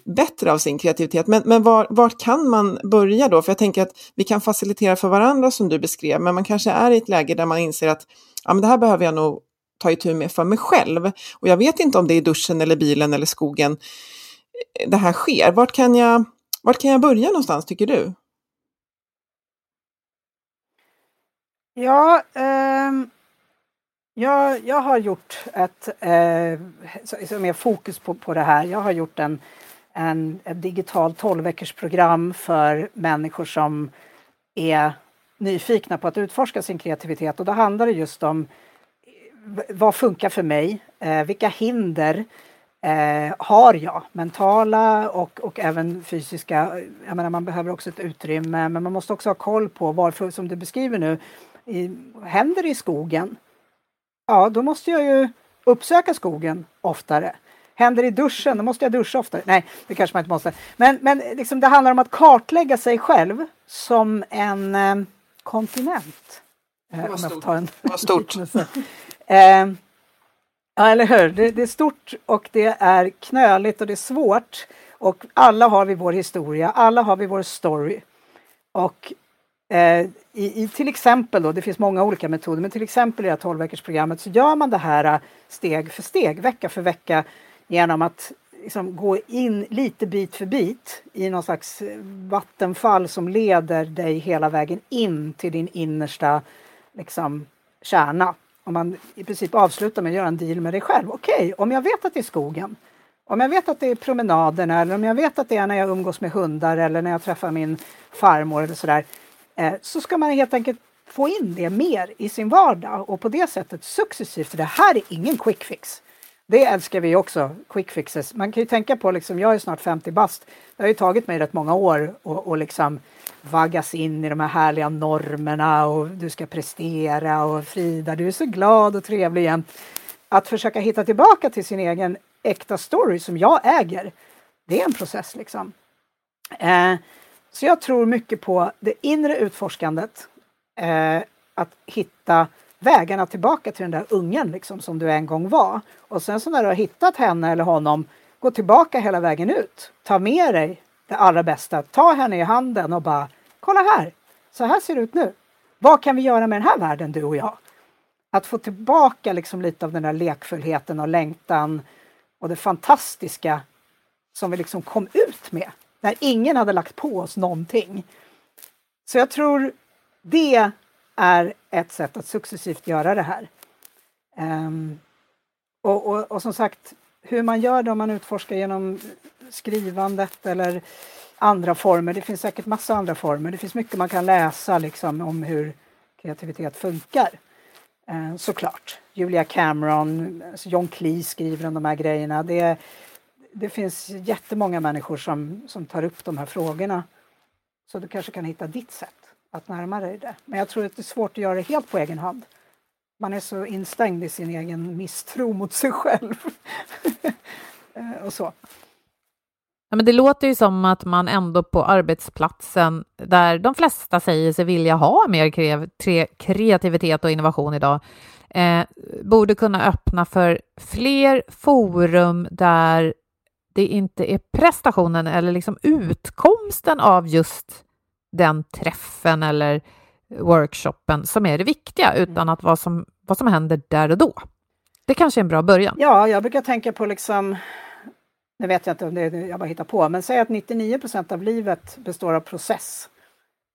[SPEAKER 1] bättre av sin kreativitet. Men, men var, var kan man börja då? För jag tänker att vi kan facilitera för varandra som du beskrev, men man kanske är i ett läge där man inser att ja, men det här behöver jag nog ta itu med för mig själv. Och jag vet inte om det är i duschen eller bilen eller skogen eh, det här sker. Vart kan jag, vart kan jag börja någonstans tycker du?
[SPEAKER 3] Ja, eh, jag, jag har gjort ett, eh, som är fokus på, på det här, jag har gjort en en, ett digitalt 12-veckorsprogram för människor som är nyfikna på att utforska sin kreativitet och då handlar det just om eh, vad funkar för mig? Eh, vilka hinder eh, har jag? Mentala och, och även fysiska. Jag menar, man behöver också ett utrymme men man måste också ha koll på varför, som du beskriver nu, i, händer det i skogen? Ja, då måste jag ju uppsöka skogen oftare. Händer i duschen, då måste jag duscha oftare. Nej, det kanske man inte måste. Men, men liksom det handlar om att kartlägga sig själv som en eh, kontinent.
[SPEAKER 1] Eh, får ta en Vad stort.
[SPEAKER 3] eh, ja, eller hur. Det, det, är stort och det är knöligt och det är svårt. Och alla har vi vår historia, alla har vi vår story. Och eh, i, i, till exempel då, det finns många olika metoder, men till exempel i det här 12 veckors programmet så gör man det här eh, steg för steg, vecka för vecka genom att liksom gå in lite bit för bit i någon slags vattenfall som leder dig hela vägen in till din innersta liksom, kärna. Om man i princip avslutar med att göra en deal med dig själv. Okej, okay, om jag vet att det är skogen, om jag vet att det är promenaderna eller om jag vet att det är när jag umgås med hundar eller när jag träffar min farmor eller sådär. Eh, så ska man helt enkelt få in det mer i sin vardag och på det sättet successivt, för det här är ingen quick fix. Det älskar vi också, quick fixes. Man kan ju tänka på, liksom, jag är snart 50 bast. Det har ju tagit mig rätt många år att och liksom vaggas in i de här härliga normerna och du ska prestera och Frida, du är så glad och trevlig jämt. Att försöka hitta tillbaka till sin egen äkta story som jag äger. Det är en process liksom. Eh, så jag tror mycket på det inre utforskandet. Eh, att hitta vägarna tillbaka till den där ungen liksom, som du en gång var. Och sen så när du har hittat henne eller honom, gå tillbaka hela vägen ut. Ta med dig det allra bästa. Ta henne i handen och bara, kolla här, så här ser det ut nu. Vad kan vi göra med den här världen, du och jag? Att få tillbaka liksom lite av den där lekfullheten och längtan och det fantastiska som vi liksom kom ut med när ingen hade lagt på oss någonting. Så jag tror det är ett sätt att successivt göra det här. Um, och, och, och, som sagt, hur man gör det om man utforskar genom skrivandet eller andra former. Det finns säkert massa andra former. Det finns mycket man kan läsa liksom om hur kreativitet funkar. Uh, såklart. Julia Cameron, alltså John Cleese skriver om de här grejerna. Det, det finns jättemånga människor som, som tar upp de här frågorna. Så du kanske kan hitta ditt sätt att närma dig det. Men jag tror att det är svårt att göra det helt på egen hand. Man är så instängd i sin egen misstro mot sig själv. Eh, och så.
[SPEAKER 2] Ja, men det låter ju som att man ändå på arbetsplatsen, där de flesta säger sig vilja ha mer kreativitet och innovation idag, eh, borde kunna öppna för fler forum där det inte är prestationen eller liksom utkomsten av just den träffen eller workshopen som är det viktiga, mm. utan att vad som, vad som händer där och då. Det kanske är en bra början.
[SPEAKER 3] Ja, jag brukar tänka på liksom nu vet jag inte om det är jag bara hittar på, men säg att 99% av livet består av process.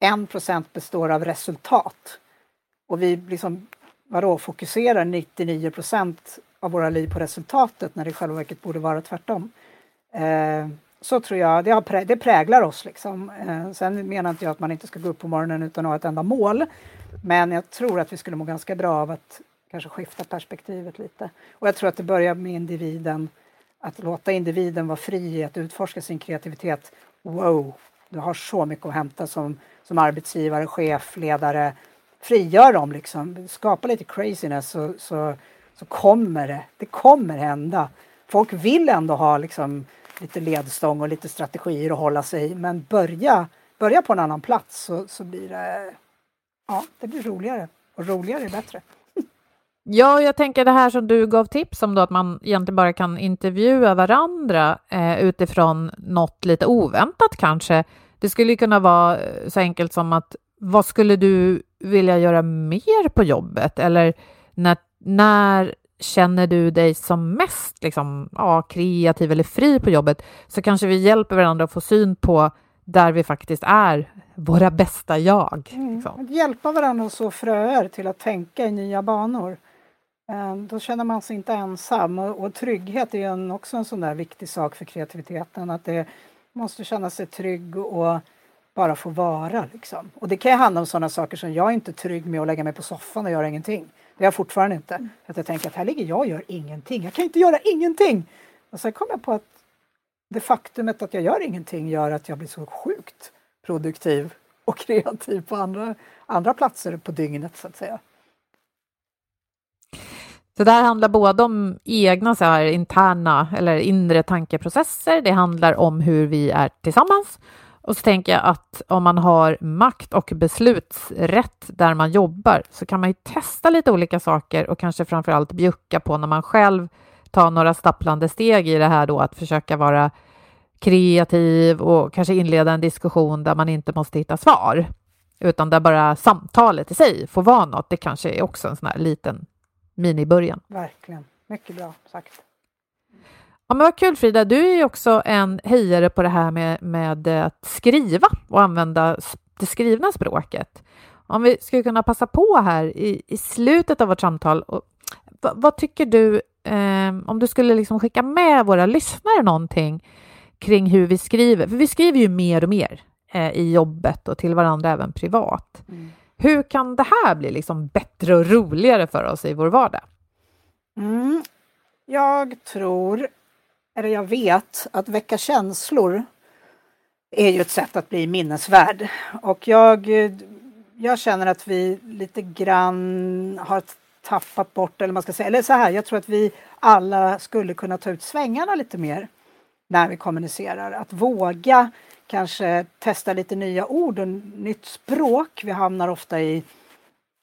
[SPEAKER 3] 1% består av resultat. Och vi liksom, vadå, fokuserar 99% av våra liv på resultatet när det i själva verket borde vara tvärtom. Eh, så tror jag, det, har, det präglar oss. Liksom. Eh, sen menar inte jag att man inte ska gå upp på morgonen utan att ha ett enda mål. Men jag tror att vi skulle må ganska bra av att kanske skifta perspektivet lite. Och jag tror att det börjar med individen, att låta individen vara fri i att utforska sin kreativitet. Wow, du har så mycket att hämta som, som arbetsgivare, chef, ledare. Frigör dem liksom, skapa lite craziness så, så, så kommer det, det kommer hända. Folk vill ändå ha liksom lite ledstång och lite strategier att hålla sig i. Men börja, börja på en annan plats så, så blir det, ja, det blir roligare. Och roligare är bättre.
[SPEAKER 2] Ja, jag tänker det här som du gav tips om då, att man egentligen bara kan intervjua varandra eh, utifrån något lite oväntat kanske. Det skulle kunna vara eh, så enkelt som att vad skulle du vilja göra mer på jobbet? Eller när, när känner du dig som mest liksom, ja, kreativ eller fri på jobbet så kanske vi hjälper varandra att få syn på där vi faktiskt är våra bästa jag.
[SPEAKER 3] Mm. Liksom. Att hjälpa varandra att så fröer till att tänka i nya banor. Eh, då känner man sig inte ensam och, och trygghet är en, också en sån där viktig sak för kreativiteten. Att det måste känna sig trygg och bara få vara. Liksom. Och det kan handla om sådana saker som jag är inte trygg med att lägga mig på soffan och göra ingenting. Det är jag fortfarande inte. Mm. Att jag tänker att här ligger jag och gör ingenting. Jag kan inte göra ingenting! Och sen kom jag på att det faktumet att jag gör ingenting gör att jag blir så sjukt produktiv och kreativ på andra, andra platser på dygnet så att säga.
[SPEAKER 2] Så det här handlar både om egna så här, interna eller inre tankeprocesser. Det handlar om hur vi är tillsammans och så tänker jag att om man har makt och beslutsrätt där man jobbar så kan man ju testa lite olika saker och kanske framför allt bjucka på när man själv tar några stapplande steg i det här då att försöka vara kreativ och kanske inleda en diskussion där man inte måste hitta svar utan där bara samtalet i sig får vara något. Det kanske är också en sån här liten minibörjan.
[SPEAKER 3] Verkligen, mycket bra sagt.
[SPEAKER 2] Ja, men vad kul Frida, du är ju också en hejare på det här med, med att skriva och använda det skrivna språket. Om vi skulle kunna passa på här i, i slutet av vårt samtal, och, vad, vad tycker du eh, om du skulle liksom skicka med våra lyssnare någonting kring hur vi skriver? För vi skriver ju mer och mer eh, i jobbet och till varandra även privat. Mm. Hur kan det här bli liksom bättre och roligare för oss i vår vardag?
[SPEAKER 3] Mm. Jag tror eller jag vet, att väcka känslor är ju ett sätt att bli minnesvärd. Och jag, jag känner att vi lite grann har tappat bort, eller man ska säga, eller så här, jag tror att vi alla skulle kunna ta ut svängarna lite mer när vi kommunicerar. Att våga kanske testa lite nya ord och nytt språk. Vi hamnar ofta i,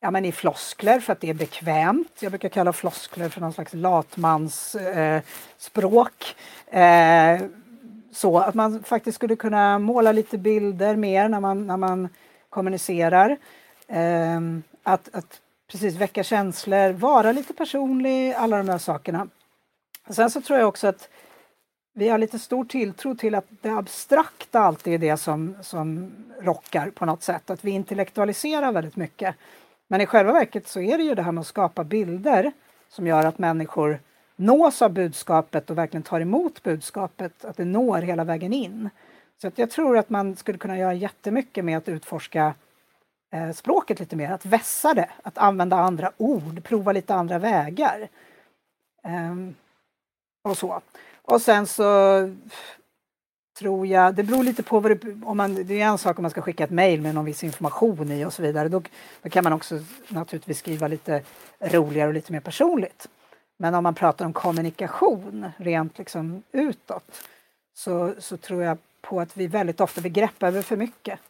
[SPEAKER 3] ja, men i floskler för att det är bekvämt. Jag brukar kalla floskler för någon slags latmansspråk. Eh, eh, så att man faktiskt skulle kunna måla lite bilder mer när man, när man kommunicerar. Eh, att, att precis väcka känslor, vara lite personlig, alla de där sakerna. Sen så tror jag också att vi har lite stor tilltro till att det abstrakta alltid är det som, som rockar på något sätt. Att vi intellektualiserar väldigt mycket. Men i själva verket så är det ju det här med att skapa bilder som gör att människor nås av budskapet och verkligen tar emot budskapet, att det når hela vägen in. Så att jag tror att man skulle kunna göra jättemycket med att utforska eh, språket lite mer, att vässa det, att använda andra ord, prova lite andra vägar. Ehm, och så. Och sen så tror jag, det beror lite på vad det, om man, det är en sak om man ska skicka ett mejl med någon viss information i och så vidare. Då, då kan man också naturligtvis skriva lite roligare och lite mer personligt. Men om man pratar om kommunikation rent liksom utåt så, så tror jag på att vi väldigt ofta vi greppar över för mycket.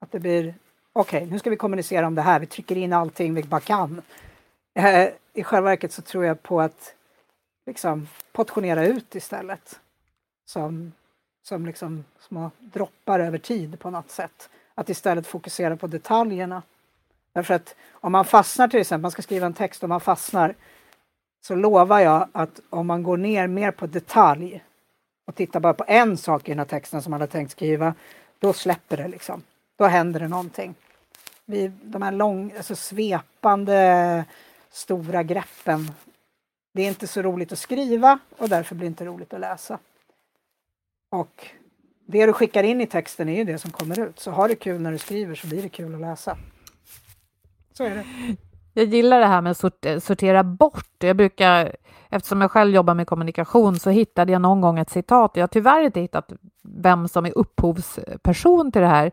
[SPEAKER 3] Att det blir okej, okay, nu ska vi kommunicera om det här, vi trycker in allting vi bara kan. Eh, I själva verket så tror jag på att liksom portionera ut istället. Som, som liksom små droppar över tid på något sätt. Att istället fokusera på detaljerna. Därför att om man fastnar till exempel, man ska skriva en text och man fastnar så lovar jag att om man går ner mer på detalj och tittar bara på en sak i den här texten som man har tänkt skriva, då släpper det liksom. Då händer det någonting. Vi, de här lång, alltså svepande stora greppen det är inte så roligt att skriva och därför blir det inte roligt att läsa. Och det du skickar in i texten är ju det som kommer ut. Så har du kul när du skriver så blir det kul att läsa. Så är det.
[SPEAKER 2] Jag gillar det här med att sortera bort. Jag brukar, eftersom jag själv jobbar med kommunikation, så hittade jag någon gång ett citat. Jag har tyvärr inte hittat vem som är upphovsperson till det här,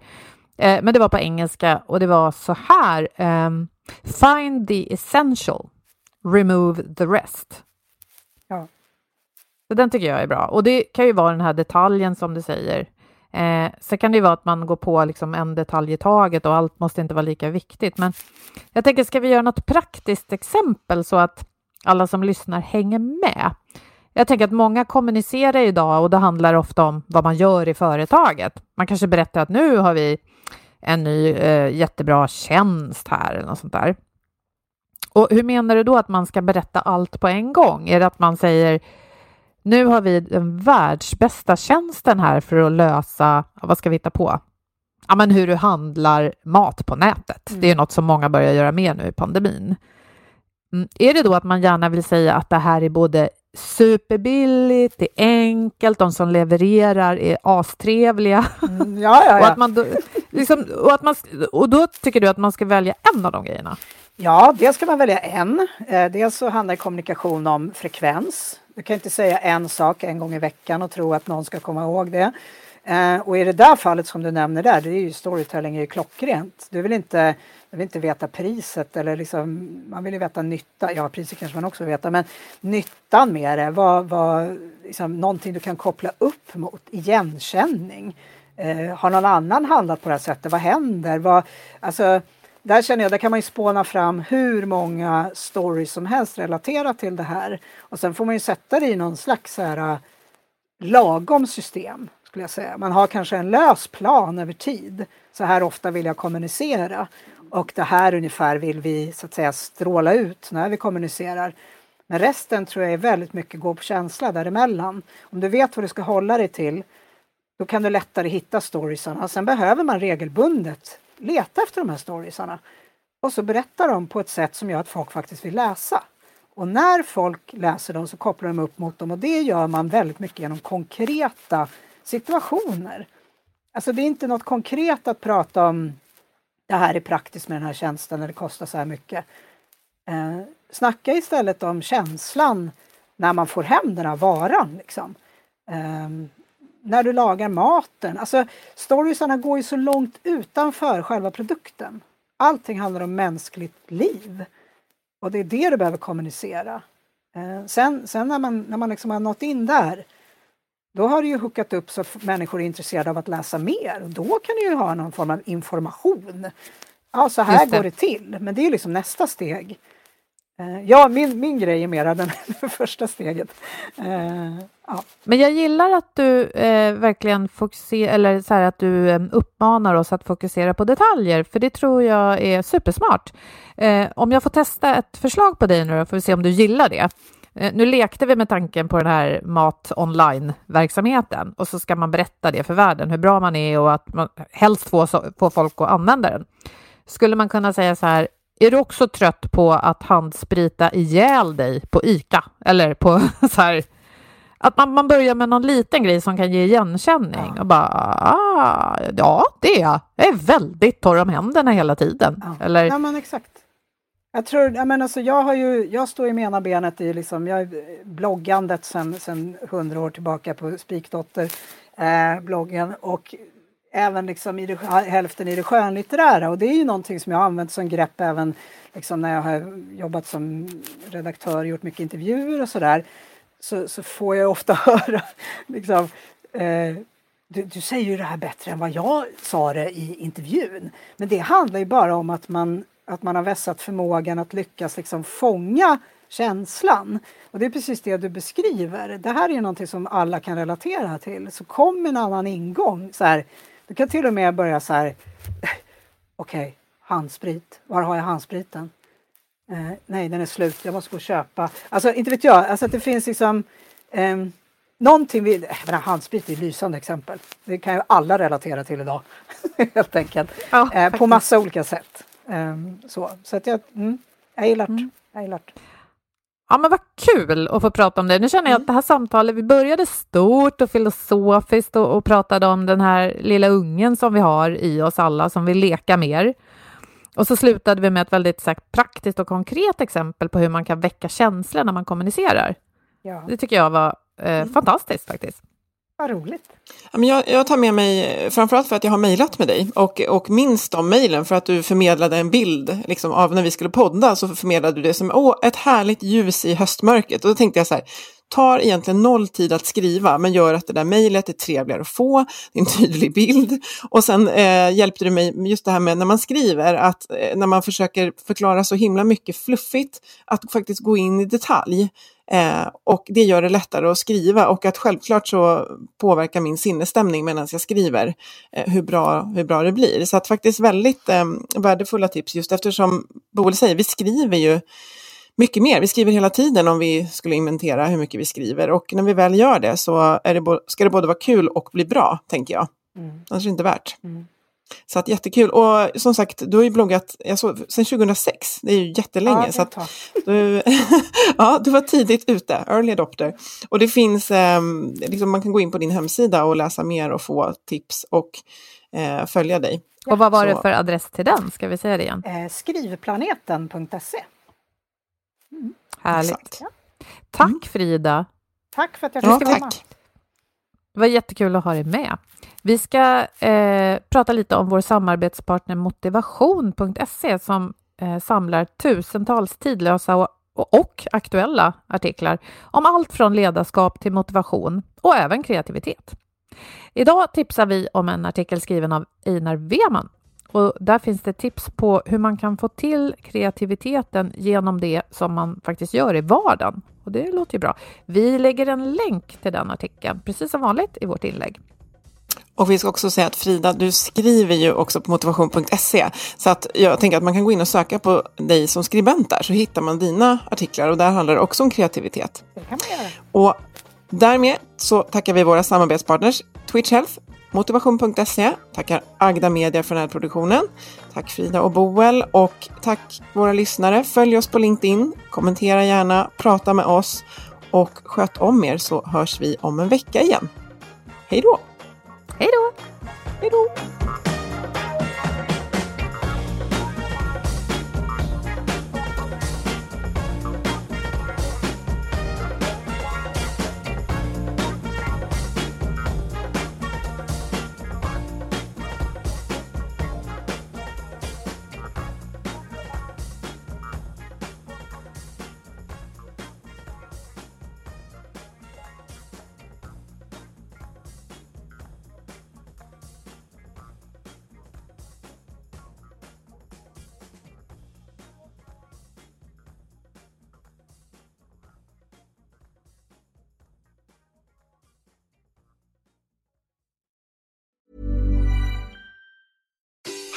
[SPEAKER 2] eh, men det var på engelska och det var så här. Um, Find the essential remove the rest.
[SPEAKER 3] Ja.
[SPEAKER 2] Så den tycker jag är bra. Och det kan ju vara den här detaljen som du säger. Eh, så kan det ju vara att man går på liksom en detalj i taget och allt måste inte vara lika viktigt. Men jag tänker, ska vi göra något praktiskt exempel så att alla som lyssnar hänger med? Jag tänker att många kommunicerar idag och det handlar ofta om vad man gör i företaget. Man kanske berättar att nu har vi en ny eh, jättebra tjänst här eller något sånt där. Och hur menar du då att man ska berätta allt på en gång? Är det att man säger nu har vi den världsbästa tjänsten här för att lösa, vad ska vi hitta på? Ja, men hur du handlar mat på nätet. Mm. Det är något som många börjar göra mer nu i pandemin. Mm. Är det då att man gärna vill säga att det här är både superbilligt, det är enkelt, de som levererar är astrevliga.
[SPEAKER 3] Mm, ja, ja, ja.
[SPEAKER 2] och, att man då, liksom, och, att man, och då tycker du att man ska välja en av de grejerna?
[SPEAKER 3] Ja, dels ska man välja en. Eh, dels så handlar kommunikation om frekvens. Du kan inte säga en sak en gång i veckan och tro att någon ska komma ihåg det. Eh, och i det där fallet som du nämner där, det är ju storytelling är ju klockrent. Du vill inte, du vill inte veta priset eller liksom, man vill ju veta nytta, ja priset kanske man också vill veta, men nyttan med det, vad, vad, liksom, någonting du kan koppla upp mot, igenkänning. Eh, har någon annan handlat på det här sättet, vad händer? Vad, alltså, där känner jag, där kan man ju spåna fram hur många stories som helst relaterat till det här. Och sen får man ju sätta det i någon slags så här, äh, lagom system. skulle jag säga. Man har kanske en lös plan över tid. Så här ofta vill jag kommunicera. Och det här ungefär vill vi så att säga stråla ut när vi kommunicerar. Men resten tror jag är väldigt mycket gå på känsla däremellan. Om du vet vad du ska hålla dig till, då kan du lättare hitta storiesarna. Sen behöver man regelbundet leta efter de här storiesarna och så berättar de på ett sätt som gör att folk faktiskt vill läsa. Och när folk läser dem så kopplar de upp mot dem och det gör man väldigt mycket genom konkreta situationer. Alltså det är inte något konkret att prata om det här är praktiskt med den här tjänsten, eller det kostar så här mycket. Eh, snacka istället om känslan när man får hem den här varan. Liksom. Eh, när du lagar maten. Alltså, storiesarna går ju så långt utanför själva produkten. Allting handlar om mänskligt liv. Och det är det du behöver kommunicera. Eh, sen, sen när man, när man liksom har nått in där, då har du ju hookat upp så att människor är intresserade av att läsa mer. Och då kan du ju ha någon form av information. Ja, så här det. går det till. Men det är liksom nästa steg. Eh, ja, min, min grej är mera den första steget. Eh, ja.
[SPEAKER 2] Men jag gillar att du eh, verkligen fokuserar, eller så här, att du eh, uppmanar oss att fokusera på detaljer, för det tror jag är supersmart. Eh, om jag får testa ett förslag på dig nu då, får vi se om du gillar det. Eh, nu lekte vi med tanken på den här mat online-verksamheten och så ska man berätta det för världen, hur bra man är och att man helst får, får folk att använda den. Skulle man kunna säga så här, är du också trött på att handsprita ihjäl dig på ICA? Eller på så här, att man, man börjar med någon liten grej som kan ge igenkänning ja. och bara, ah, ja, det är jag. Jag är väldigt torr om händerna hela tiden.
[SPEAKER 3] Ja, Eller... ja men exakt. Jag tror, jag menar, alltså, jag har ju, jag står i med ena benet i liksom, jag är bloggandet sedan hundra år tillbaka på Spikdotter eh, bloggen och även liksom i det, hälften i det skönlitterära och det är ju någonting som jag har använt som grepp även liksom när jag har jobbat som redaktör och gjort mycket intervjuer och sådär. Så, så får jag ofta höra liksom, eh, du, du, säger ju det här bättre än vad jag sa det i intervjun. Men det handlar ju bara om att man, att man har vässat förmågan att lyckas liksom fånga känslan. Och det är precis det du beskriver. Det här är ju någonting som alla kan relatera till. Så kom en annan ingång. Så här, du kan till och med börja så här. Okej, okay, handsprit. Var har jag handspriten? Eh, nej, den är slut. Jag måste gå och köpa. Alltså, inte vet jag. Alltså att det finns liksom eh, någonting. Vi, äh, handsprit är ett lysande exempel. Det kan ju alla relatera till idag. helt enkelt. Ja, eh, på massa olika sätt. Eh, så så att jag, mm, jag gillar det. Mm. Jag gillar det.
[SPEAKER 2] Ja, men vad kul att få prata om det. Nu känner jag att mm. det här samtalet, vi började stort och filosofiskt och, och pratade om den här lilla ungen som vi har i oss alla som vill leka mer. Och så slutade vi med ett väldigt sagt, praktiskt och konkret exempel på hur man kan väcka känslor när man kommunicerar. Ja. Det tycker jag var eh, mm. fantastiskt faktiskt.
[SPEAKER 3] Vad roligt.
[SPEAKER 1] Jag, jag tar med mig, framförallt för att jag har mejlat med dig och, och minns de mejlen för att du förmedlade en bild liksom, av när vi skulle podda så förmedlade du det som åh, ett härligt ljus i höstmörkret. Och då tänkte jag så här, tar egentligen noll tid att skriva men gör att det där mejlet är trevligare att få, det är en tydlig bild. Och sen eh, hjälpte du mig just det här med när man skriver, att eh, när man försöker förklara så himla mycket fluffigt, att faktiskt gå in i detalj. Eh, och det gör det lättare att skriva och att självklart så påverkar min sinnesstämning medan jag skriver eh, hur, bra, hur bra det blir. Så att faktiskt väldigt eh, värdefulla tips just eftersom Boel säger, vi skriver ju mycket mer. Vi skriver hela tiden om vi skulle inventera hur mycket vi skriver och när vi väl gör det så är det ska det både vara kul och bli bra, tänker jag. Mm. Annars är det inte värt. Mm. Så att jättekul. Och som sagt, du har ju bloggat såg, sedan 2006. Det är ju jättelänge. Ja, så att du, ja, du var tidigt ute, early adopter. Och det finns, eh, liksom man kan gå in på din hemsida och läsa mer och få tips och eh, följa dig.
[SPEAKER 2] Och vad var så. det för adress till den? Ska vi säga det igen?
[SPEAKER 3] Eh, skrivplaneten.se.
[SPEAKER 2] Mm. Härligt. Ja. Tack. Frida.
[SPEAKER 3] Tack för att jag fick ja, komma. Tack.
[SPEAKER 2] Det var jättekul att ha dig med. Vi ska eh, prata lite om vår samarbetspartner motivation.se som eh, samlar tusentals tidlösa och, och, aktuella artiklar om allt från ledarskap till motivation och även kreativitet. Idag tipsar vi om en artikel skriven av Einar Weman och där finns det tips på hur man kan få till kreativiteten genom det som man faktiskt gör i vardagen. Och det låter ju bra. Vi lägger en länk till den artikeln, precis som vanligt i vårt inlägg.
[SPEAKER 1] Och vi ska också säga att Frida, du skriver ju också på motivation.se. Så att jag tänker att man kan gå in och söka på dig som skribent där, så hittar man dina artiklar och där handlar det också om kreativitet.
[SPEAKER 3] Det kan man göra.
[SPEAKER 1] Och därmed så tackar vi våra samarbetspartners Twitch Health, motivation.se, tackar Agda Media för den här produktionen. Tack Frida och Boel och tack våra lyssnare. Följ oss på LinkedIn, kommentera gärna, prata med oss och sköt om er så hörs vi om en vecka igen. Hej då!
[SPEAKER 2] Hej då!
[SPEAKER 1] Hej då!